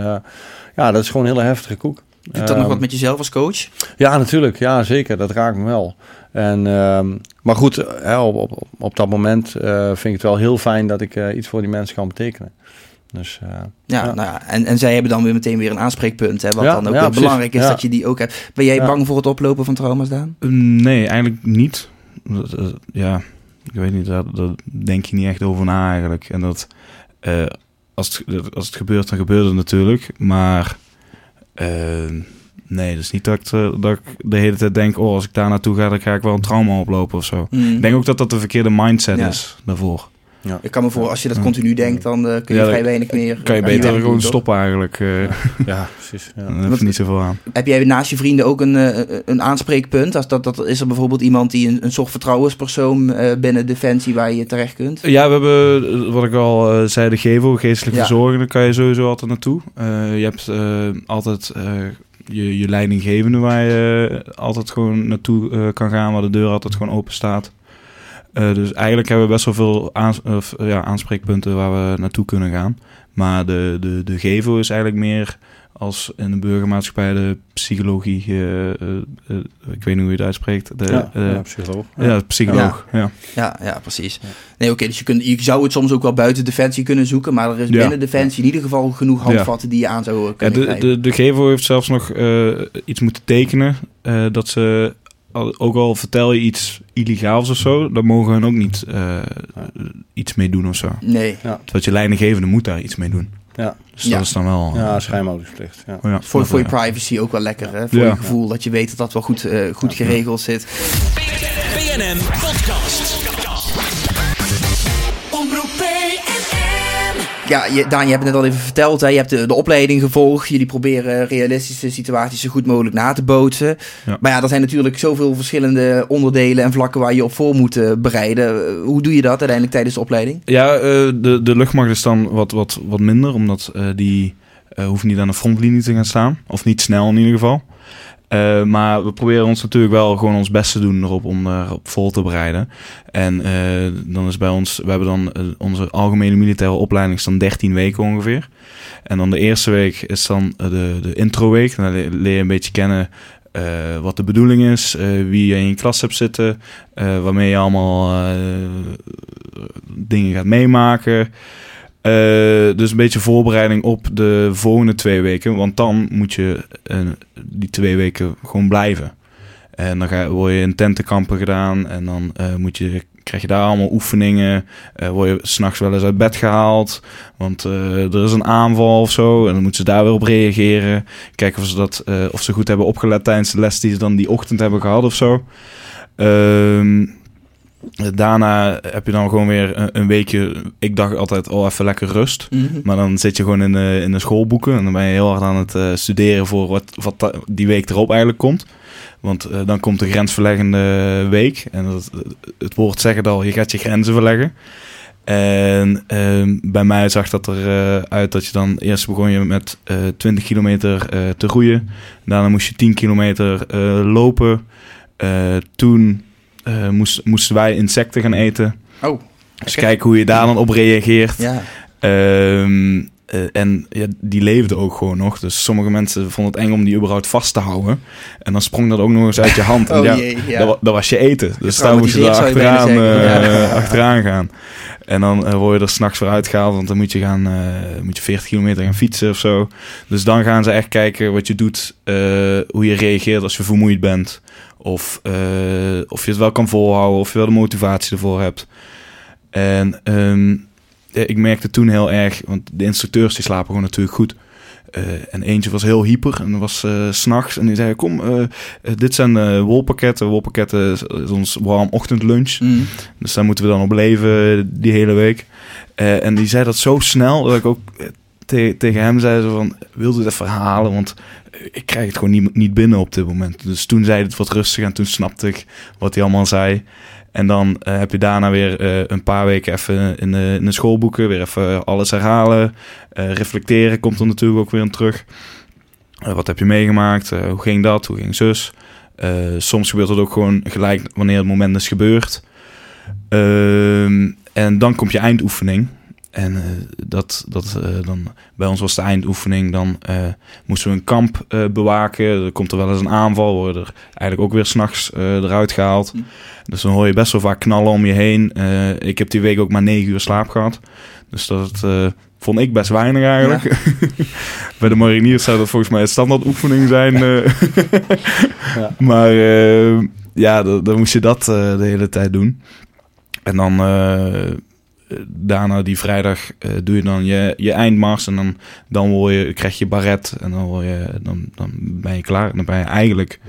Ja, dat is gewoon een hele heftige koek. Doet dat nog Ehm, wat met jezelf als coach? ja, natuurlijk. Ja, zeker. Dat raakt me wel. En, ehm, maar goed, hè, op, op, op dat moment eh, vind ik het wel heel fijn dat ik eh, iets voor die mensen kan betekenen. Dus eh, Ja, Ja. Nou ja, en, en zij hebben dan weer meteen weer een aanspreekpunt. Hè, wat Ja, dan ook ja, belangrijk is Ja. dat je die ook hebt. Ben jij Ja. bang voor het oplopen van trauma's, Daan? Nee, eigenlijk niet. Dat, dat- ja, ik weet niet, daar, daar denk je niet echt over na eigenlijk. En dat, eh, als, het, als het gebeurt, dan gebeurt het natuurlijk. Maar eh, nee, is niet dat ik, eh, dat ik de hele tijd denk... oh, als ik daar naartoe ga, dan ga ik wel een trauma oplopen of zo. Mm. Ik denk ook dat dat de verkeerde mindset Ja. is daarvoor. Ik kan me voor, als je dat Ja. continu denkt, dan eh, kun je Ja, vrij weinig meer. Kan je beter gewoon stoppen eigenlijk. eh ja, precies. Ja. Dan heb je niet zoveel aan. Heb jij naast je vrienden ook een, eh, een aanspreekpunt? Als dat, dat, is er bijvoorbeeld iemand die een, een soort vertrouwenspersoon binnen Defensie waar je terecht kunt? Ja, we hebben, wat ik al zei, de GEVO, geestelijke Ja. verzorging, daar kan je sowieso altijd naartoe. Je hebt altijd je, je leidinggevende waar je altijd gewoon naartoe kan gaan, waar de deur altijd gewoon open staat. Eh, dus eigenlijk hebben we best wel veel aans- of, eh, ja, aanspreekpunten waar we naartoe kunnen gaan. Maar de, de, de GEVO is eigenlijk meer als in de burgermaatschappij de psychologie, eh, ik weet niet hoe je het uitspreekt. De, Ja, eh, ja, psycholoog. ja, psycholoog. Ja. Ja, ja precies. Nee, oké, dus je, kunt, je zou het soms ook wel buiten Defensie kunnen zoeken, maar er is Ja. binnen Defensie in ieder geval genoeg handvatten die je aan zou Ja, kunnen de, de, de GEVO heeft zelfs nog eh, iets moeten tekenen. eh, dat ze, ook al vertel je iets illegaals of zo, dan mogen hun ook niet eh, iets mee doen of zo. Nee, Terwijl je leidinggevende moet daar iets mee doen. Ja, Dus dat Ja. is dan wel... eh, ja schijnhoudingsplicht. Ja. oh ja, voor, voor je eh, privacy ook wel lekker, hè? Voor Ja. je gevoel dat je weet dat dat wel goed, eh, goed geregeld zit. BNN Podcast. Ja, je, Daan, je hebt het net al even verteld. Hè? Je hebt de, de opleiding gevolgd. Jullie proberen realistische situaties zo goed mogelijk na te bootsen. Ja. Maar ja, er zijn natuurlijk zoveel verschillende onderdelen en vlakken waar je op voor moet eh, bereiden. Eh, Hoe doe je dat uiteindelijk tijdens de opleiding? Ja, eh, de, de luchtmacht is dan wat, wat, wat minder, omdat die hoeft niet aan de frontlinie te gaan staan. Of niet snel in ieder geval. Eh, maar we proberen ons natuurlijk wel gewoon ons best te doen erop om erop vol te bereiden. En eh, dan is bij ons, we hebben dan eh, onze algemene militaire opleiding is dan 13 weken ongeveer. En dan de eerste week is dan eh, de, de introweek. Dan le- leer je een beetje kennen eh, wat de bedoeling is, eh, wie je in je klas hebt zitten, eh, waarmee je allemaal eh, dingen gaat meemaken. Eh, dus een beetje voorbereiding op de volgende twee weken. Want dan moet je eh, die twee weken gewoon blijven. En dan ga, word je in tentenkampen gedaan. En dan eh, moet je krijg je daar allemaal oefeningen. Word je s'nachts wel eens uit bed gehaald. Want er is een aanval of zo. En dan moeten ze daar weer op reageren. Kijken of ze, dat, of ze goed hebben opgelet tijdens de les die ze dan die ochtend hebben gehad of zo. Ehm, daarna heb je dan gewoon weer een, een weekje. Ik dacht altijd, oh, even lekker rust. Mhm. Maar dan zit je gewoon in de, in de schoolboeken. En dan ben je heel hard aan het eh, studeren voor wat, wat die week erop eigenlijk komt. Want eh, dan komt de grensverleggende week. En dat, het woord zegt het al, je gaat je grenzen verleggen. En ehm, bij mij zag dat er eh, uit dat je dan eerst begon je met eh 20 kilometer te roeien. Daarna moest je 10 kilometer lopen. Toen eh, moest, moesten wij insecten gaan eten. Oh, Dus kijken hoe je daar dan op reageert. ja. Ehm, eh, en ja, die leefde ook gewoon nog. Dus sommige mensen vonden het eng om die überhaupt vast te houden. En dan sprong dat ook nog eens uit je hand. En Oh ja, jee, ja. Dat, wa- dat was je eten. Dus daar moest je je achteraan, eh. Ja. achteraan gaan. En dan word je er s'nachts voor uitgehaald. Want dan moet je, gaan, moet je 40 kilometer gaan fietsen of zo. Dus dan gaan ze echt kijken wat je doet. hoe je reageert als je vermoeid bent. Of, eh, of je het wel kan volhouden. Of je wel de motivatie ervoor hebt. En ehm, ik merkte toen heel erg, want de instructeurs die slapen gewoon natuurlijk goed. Eh, en eentje was heel hyper en dat was eh, s s'nachts. En die zei, kom, dit zijn wolpakketten. Wolpakketten is, is ons warm ochtendlunch. Mhm. Dus daar moeten we dan op leven die hele week. En die zei dat zo snel dat ik ook te- tegen hem zei zo van, wilde het even halen? Want ik krijg het gewoon niet, niet binnen op dit moment. Dus toen zei het wat rustig en toen snapte ik wat hij allemaal zei. En dan eh, heb je daarna weer eh, een paar weken even in de, in de schoolboeken, weer even alles herhalen. Eh, reflecteren komt er natuurlijk ook weer aan terug. Wat heb je meegemaakt? Hoe ging dat? Hoe ging zus? Soms gebeurt het ook gewoon gelijk wanneer het moment is gebeurd. Ehm, en dan komt je eindoefening. En eh, dat, dat, eh, dan, bij ons was de eindoefening, dan eh, moesten we een kamp bewaken. Er komt er wel eens een aanval, worden er eigenlijk ook weer s'nachts eruit gehaald. Hm. Dus dan hoor je best wel vaak knallen om je heen. Ik heb die week ook maar negen uur slaap gehad. Dus dat vond ik best weinig eigenlijk. Bij de mariniers zou dat volgens mij een standaard oefening zijn. Ja. Maar ja, dan, dan moest je dat de hele tijd doen. En dan daarna die vrijdag eh, doe je dan je, je eindmars. En dan, dan word je, krijg je baret. En dan, word je, dan, dan ben je klaar. Dan ben je eigenlijk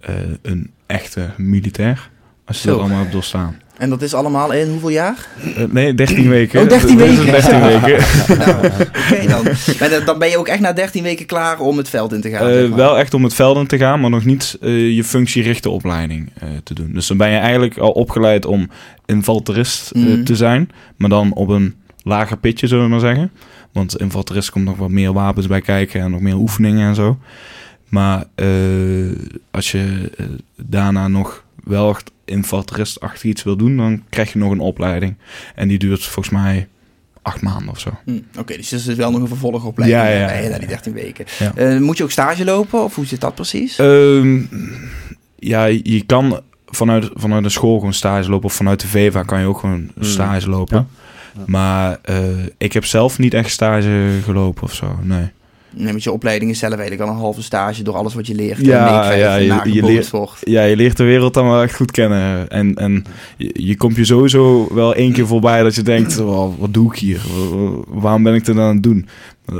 eh, een echte militair. Als je Zo. dat allemaal hebt doorstaan. En dat is allemaal in hoeveel jaar? Eh, nee, 13 weken. Oh, 13 Dit is weken. 13 weken. nou, oké dan. Maar dan- dan ben je ook echt na 13 weken klaar om het veld in te gaan. Eh, zeg maar. wel echt om het veld in te gaan, maar nog niet eh, je functierichte opleiding eh, te doen. Dus dan ben je eigenlijk al opgeleid om infanterist eh, Mhm. te zijn, maar dan op een lager pitje, zullen we maar zeggen. Want infanterist komt nog wat meer wapens bij kijken en nog meer oefeningen en zo. Maar eh, als je eh, daarna nog wel echt infanterist-achtig iets wil doen, dan krijg je nog een opleiding. En die duurt volgens mij acht maanden of zo. Hm, Oké, dus er is wel nog een vervolgopleiding Ja, ja, ja, bij, ja. na die 13 weken. Ja. Eh, moet je ook stage lopen of hoe zit dat precies? Ehm, ja, je kan vanuit, vanuit de school gewoon stage lopen. Of vanuit de VEVA kan je ook gewoon stage lopen. Ja. Ja. Maar eh, ik heb zelf niet echt stage gelopen of zo, nee. Nee, met je opleiding is zelf eigenlijk al een halve stage door alles wat je leert. Ja, en ja, en je- je leert- wordt. Ja, je leert de wereld dan wel echt goed kennen. En, en je, je komt je sowieso wel één keer voorbij dat je denkt... "Wel, wat doe ik hier? Wa- wa- Waarom ben ik dit aan het doen?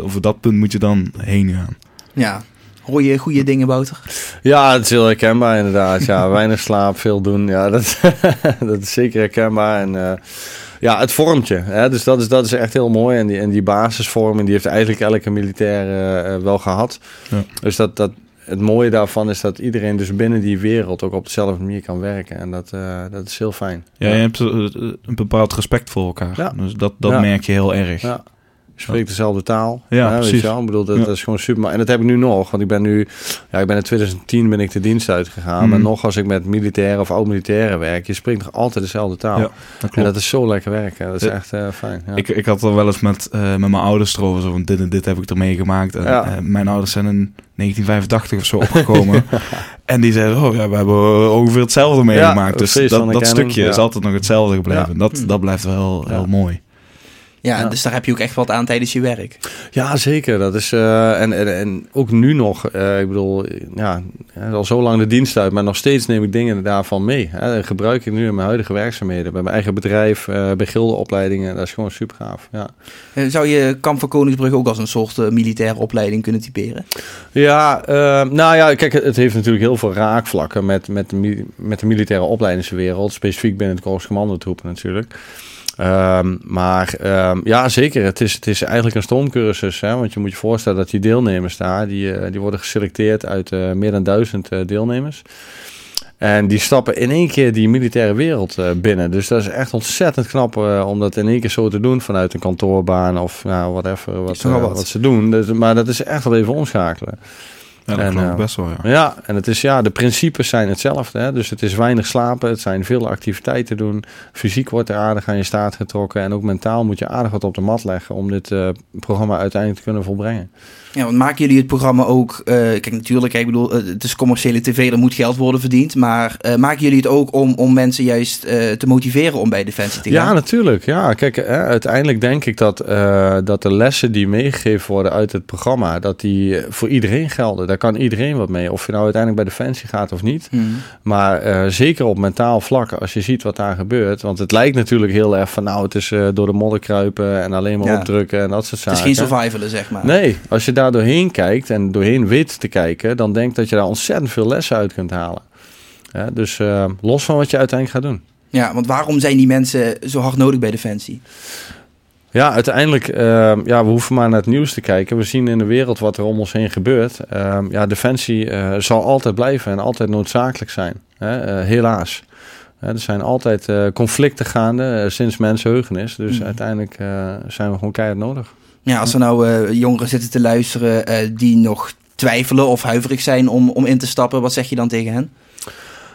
Over dat punt moet je dan heen gaan. Ja. Hoor je goede dingen, Wouter? Ja, het is heel herkenbaar inderdaad. Ja, weinig slaap, veel doen. Ja, dat, dat is zeker herkenbaar. En eh, ja, het vormt je. Hè? Dus dat is, dat is echt heel mooi. En die, en die basisvorming, die heeft eigenlijk elke militair eh, eh, wel gehad. Ja. Dus dat, dat, het mooie daarvan is dat iedereen dus binnen die wereld ook op dezelfde manier kan werken. En dat, eh, dat is heel fijn. Ja, je hebt een bepaald respect voor elkaar. Ja. Dus dat, dat Ja. merk je heel erg. Ja. Spreekt dezelfde taal. Ja, weet precies. je wel? Ik bedoel, dat, Ja. is gewoon super. En dat heb ik nu nog. Want ik ben nu... Ja, ik ben in 2010 ben ik de dienst uitgegaan. Mhm. Maar nog als ik met militairen of oud-militairen werk... Je spreekt nog altijd dezelfde taal. Ja, Dat en dat is zo lekker werken. Dat is Ja. echt eh, fijn. Ja. Ik, ik had er wel eens met, eh, met mijn ouders erover. Zo van, dit en dit heb ik er meegemaakt. En, Ja. eh, mijn ouders zijn in 1985 of zo opgekomen. en die zeiden, oh ja, we hebben ongeveer hetzelfde meegemaakt. dus precies, dat, dat stukje is ja. altijd nog hetzelfde gebleven. Ja. Dat, dat blijft wel Ja. heel mooi. Ja, Ja. dus daar heb je ook echt wat aan tijdens je werk. Ja, zeker. Dat is, eh, en, en, en ook nu nog. eh, ik bedoel, ja, al zo lang de dienst uit, maar nog steeds neem ik dingen daarvan mee. Hè. Dat gebruik ik nu in mijn huidige werkzaamheden. Bij mijn eigen bedrijf, eh, bij gildeopleidingen. Dat is gewoon super gaaf. Ja, Zou je Kamp van Koningsbrug ook als een soort militaire opleiding kunnen typeren? ja nou ja, kijk, het, heeft natuurlijk heel veel raakvlakken met, met, de, met de militaire opleidingswereld. Specifiek binnen het Korps Commandotroepen natuurlijk. Ehm, maar ehm, ja, zeker. Het is, het is eigenlijk een stoomcursus. Hè? Want je moet je voorstellen dat die deelnemers daar, die, eh, die worden geselecteerd uit eh, meer dan duizend eh, deelnemers. En die stappen in één keer die militaire wereld binnen. Dus dat is echt ontzettend knap om dat in één keer zo te doen vanuit een kantoorbaan of nou, whatever wat, wat. wat ze doen. Dus, maar dat is echt wel even omschakelen. Ja, dat En, ik eh, best wel, ja. Ja, en het is, ja, de principes zijn hetzelfde. Hè? Dus het is weinig slapen, het zijn veel activiteiten doen. Fysiek wordt er aardig aan je staart getrokken. En ook mentaal moet je aardig wat op de mat leggen om dit eh, programma uiteindelijk te kunnen volbrengen. Ja, want maken jullie het programma ook... eh, kijk, natuurlijk, ik bedoel, eh, het is commerciële tv, er moet geld worden verdiend. Maar eh, maken jullie het ook om, om mensen juist te motiveren om bij Defensie te gaan? Ja, natuurlijk. Ja, kijk, hè, uiteindelijk denk ik dat, dat de lessen die meegegeven worden uit het programma, dat die voor iedereen gelden. Daar kan iedereen wat mee. Of je nou uiteindelijk bij Defensie gaat of niet. Hmm. Maar zeker op mentaal vlak, als je ziet wat daar gebeurt. Want het lijkt natuurlijk heel erg van nou, het is door de modder kruipen en alleen maar Ja. opdrukken en dat soort Het is zaken. geen survivalen, zeg maar. Nee, als je daar doorheen kijkt en doorheen weet te kijken, dan denk ik dat je daar ontzettend veel lessen uit kunt halen. Ja, dus eh, los van wat je uiteindelijk gaat doen. Ja, want waarom zijn die mensen zo hard nodig bij Defensie? Ja, uiteindelijk, eh, ja, we hoeven maar naar het nieuws te kijken. We zien in de wereld wat er om ons heen gebeurt. Eh, ja, defensie eh, zal altijd blijven en altijd noodzakelijk zijn. Hè? eh, helaas. Er zijn altijd conflicten gaande sinds mensenheugenis. Dus Mhm. uiteindelijk zijn we gewoon keihard nodig. Ja, als er nou eh, jongeren zitten te luisteren eh, die nog twijfelen of huiverig zijn om, om in te stappen, wat zeg je dan tegen hen?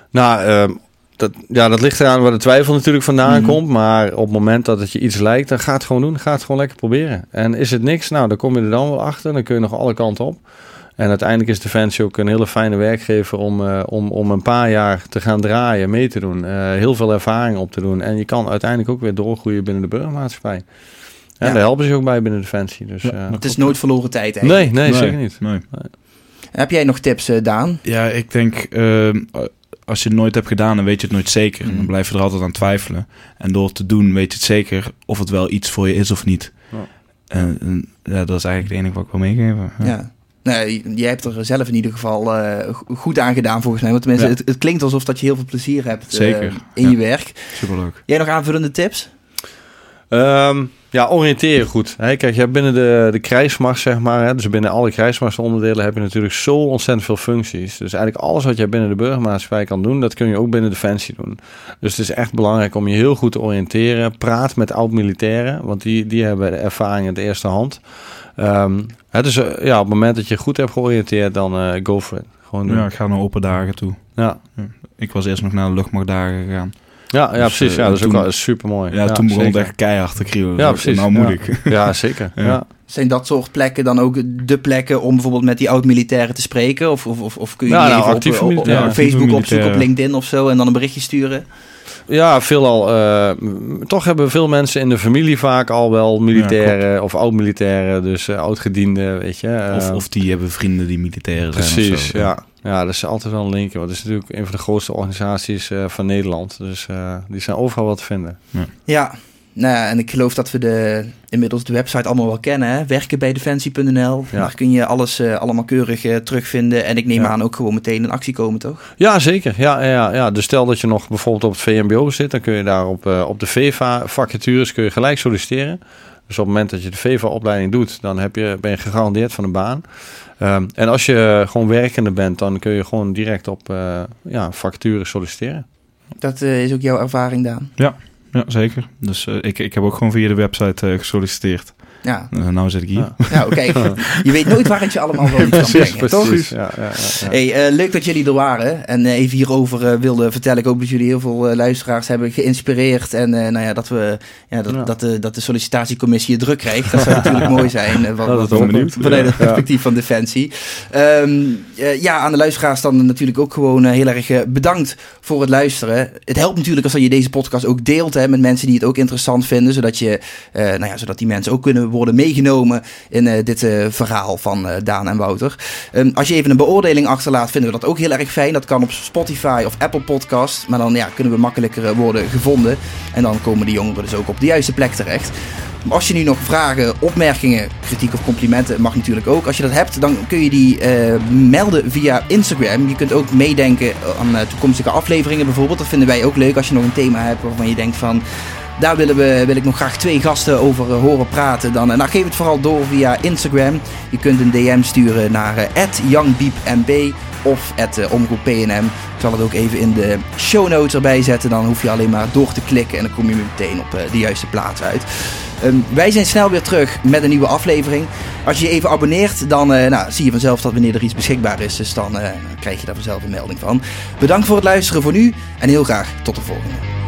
Nou, ehm, dat, ja, dat ligt eraan waar de twijfel natuurlijk vandaan Mhm. komt. Maar op het moment dat het je iets lijkt, dan ga het gewoon doen. Ga het gewoon lekker proberen. En is het niks, nou, dan kom je er dan wel achter. Dan kun je nog alle kanten op. En uiteindelijk is Defensie ook een hele fijne werkgever om, eh, om, om een paar jaar te gaan draaien, mee te doen. heel veel ervaring op te doen. En je kan uiteindelijk ook weer doorgroeien binnen de burgermaatschappij. En daar helpen ze ook bij binnen Defensie. Dus, Ja, eh, Het is nooit verloren tijd eigenlijk. nee, nee, zeker niet. Nee. Heb jij nog tips, eh, Daan? Ja, ik denk, ehm, als je het nooit hebt gedaan, dan weet je het nooit zeker. Mhm. Dan blijf je er altijd aan twijfelen. En door het te doen, weet je het zeker of het wel iets voor je is of niet. Ja. En, en, ja, dat is eigenlijk het enige wat ik wil meegeven. Ja. Ja. Nee, jij hebt er zelf in ieder geval eh, go- goed aan gedaan volgens mij. Want tenminste, Ja. het, het klinkt alsof dat je heel veel plezier hebt eh, Zeker, in ja. je werk. Superleuk. Jij nog aanvullende tips? Ehm, ja, oriënteren goed. Hè, kijk, je hebt binnen de, de krijgsmacht, zeg maar, hè, dus binnen alle krijgsmachtsonderdelen heb je natuurlijk zo ontzettend veel functies. Dus eigenlijk alles wat jij binnen de burgermaatschappij kan doen, dat kun je ook binnen Defensie doen. Dus het is echt belangrijk om je heel goed te oriënteren. Praat met oud-militairen, want die, die hebben de ervaring in de eerste hand. Ehm, hè, dus eh, ja, op het moment dat je goed hebt georiënteerd, dan eh, go for it. Gewoon doen. Ja, ik ga naar open dagen toe. Ja. Ik was eerst nog naar de luchtmachtdagen gegaan. Ja, ja, Dus, precies. eh, Ja, dat is ook toen- wel super mooi. Ja, toen begon zeker. het echt keihard te kriebelen. Ja, precies. Nou moet Ja. ik. Ja, zeker. Ja. ja. Zijn dat soort plekken dan ook de plekken om bijvoorbeeld met die oud-militairen te spreken? Of, of, of, of kun je Ja, die nou, even op, op, op Facebook opzoeken, op. LinkedIn of zo en dan een berichtje sturen? Ja, veelal. eh, toch hebben veel mensen in de familie vaak al wel militairen of oud-militairen, dus eh, oud-gedienden, weet je. eh, Of, of die hebben vrienden die militairen zijn. precies, ja. Ja, dat is altijd wel een linkje. Want het is natuurlijk een van de grootste organisaties eh, van Nederland. Dus eh, die zijn overal wat te vinden. Ja, nou ja, en ik geloof dat we de, inmiddels de website allemaal wel kennen. Hè? Werkenbijdefensie.nl. Ja. Daar kun je alles eh, allemaal keurig eh, terugvinden. En ik neem Ja. aan ook gewoon meteen in actie komen, toch? Ja, zeker. Ja, ja, ja. Dus stel dat je nog bijvoorbeeld op het VMBO zit, dan kun je daar op, eh, op de VEVA-vacatures kun je gelijk solliciteren. Dus op het moment dat je de VEVA-opleiding doet, dan heb je, ben je gegarandeerd van een baan. Ehm, en als je gewoon werkende bent, dan kun je gewoon direct op eh ja, vacatures solliciteren. Dat eh, is ook jouw ervaring, Daan. Ja, zeker. Dus eh, ik, ik heb ook gewoon via de website eh, gesolliciteerd. Ja, Eh, nou zit ik hier. Ja. nou kijk, je weet nooit waar het je allemaal wel kan Precies, brengen, toch? precies. Ja, ja, ja, ja. Hey, eh, leuk dat jullie er waren en eh, even hierover wilden vertellen. Ik hoop dat jullie heel veel luisteraars hebben geïnspireerd en eh, nou ja, dat, we, ja, dat, Ja. Dat, de, dat de sollicitatiecommissie je druk krijgt. Dat zou natuurlijk mooi zijn. wat, Dat wat- is wel wat- benieuwd. Vanuit het Ja. perspectief van Defensie. Ehm, eh, ja, aan de luisteraars dan natuurlijk ook gewoon heel erg bedankt voor het luisteren. Het helpt natuurlijk als je deze podcast ook deelt hè, met mensen die het ook interessant vinden. Zodat, je, eh, nou ja, zodat die mensen ook kunnen worden meegenomen in eh, dit eh, verhaal van eh, Daan en Wouter. Ehm, als je even een beoordeling achterlaat, vinden we dat ook heel erg fijn. Dat kan op Spotify of Apple Podcast. Maar dan ja, kunnen we makkelijker worden gevonden. En dan komen die jongeren dus ook op de juiste plek terecht. Als je nu nog vragen, opmerkingen, kritiek of complimenten, mag natuurlijk ook. Als je dat hebt, dan kun je die melden via Instagram. Je kunt ook meedenken aan toekomstige afleveringen bijvoorbeeld. Dat vinden wij ook leuk als je nog een thema hebt waarvan je denkt van... Daar willen we, wil ik nog graag twee gasten over eh, horen praten. Dan, eh, geef het vooral door via Instagram. Je kunt een DM sturen naar eh youngbeepmb of at omroeppnm. Ik zal het ook even in de show notes erbij zetten. Dan hoef je alleen maar door te klikken en dan kom je meteen op eh, de juiste plaats uit. Ehm, wij zijn snel weer terug met een nieuwe aflevering. Als je je even abonneert, dan eh, nou, zie je vanzelf dat wanneer er iets beschikbaar is. Dus dan eh, krijg je daar vanzelf een melding van. Bedankt voor het luisteren voor nu en heel graag tot de volgende.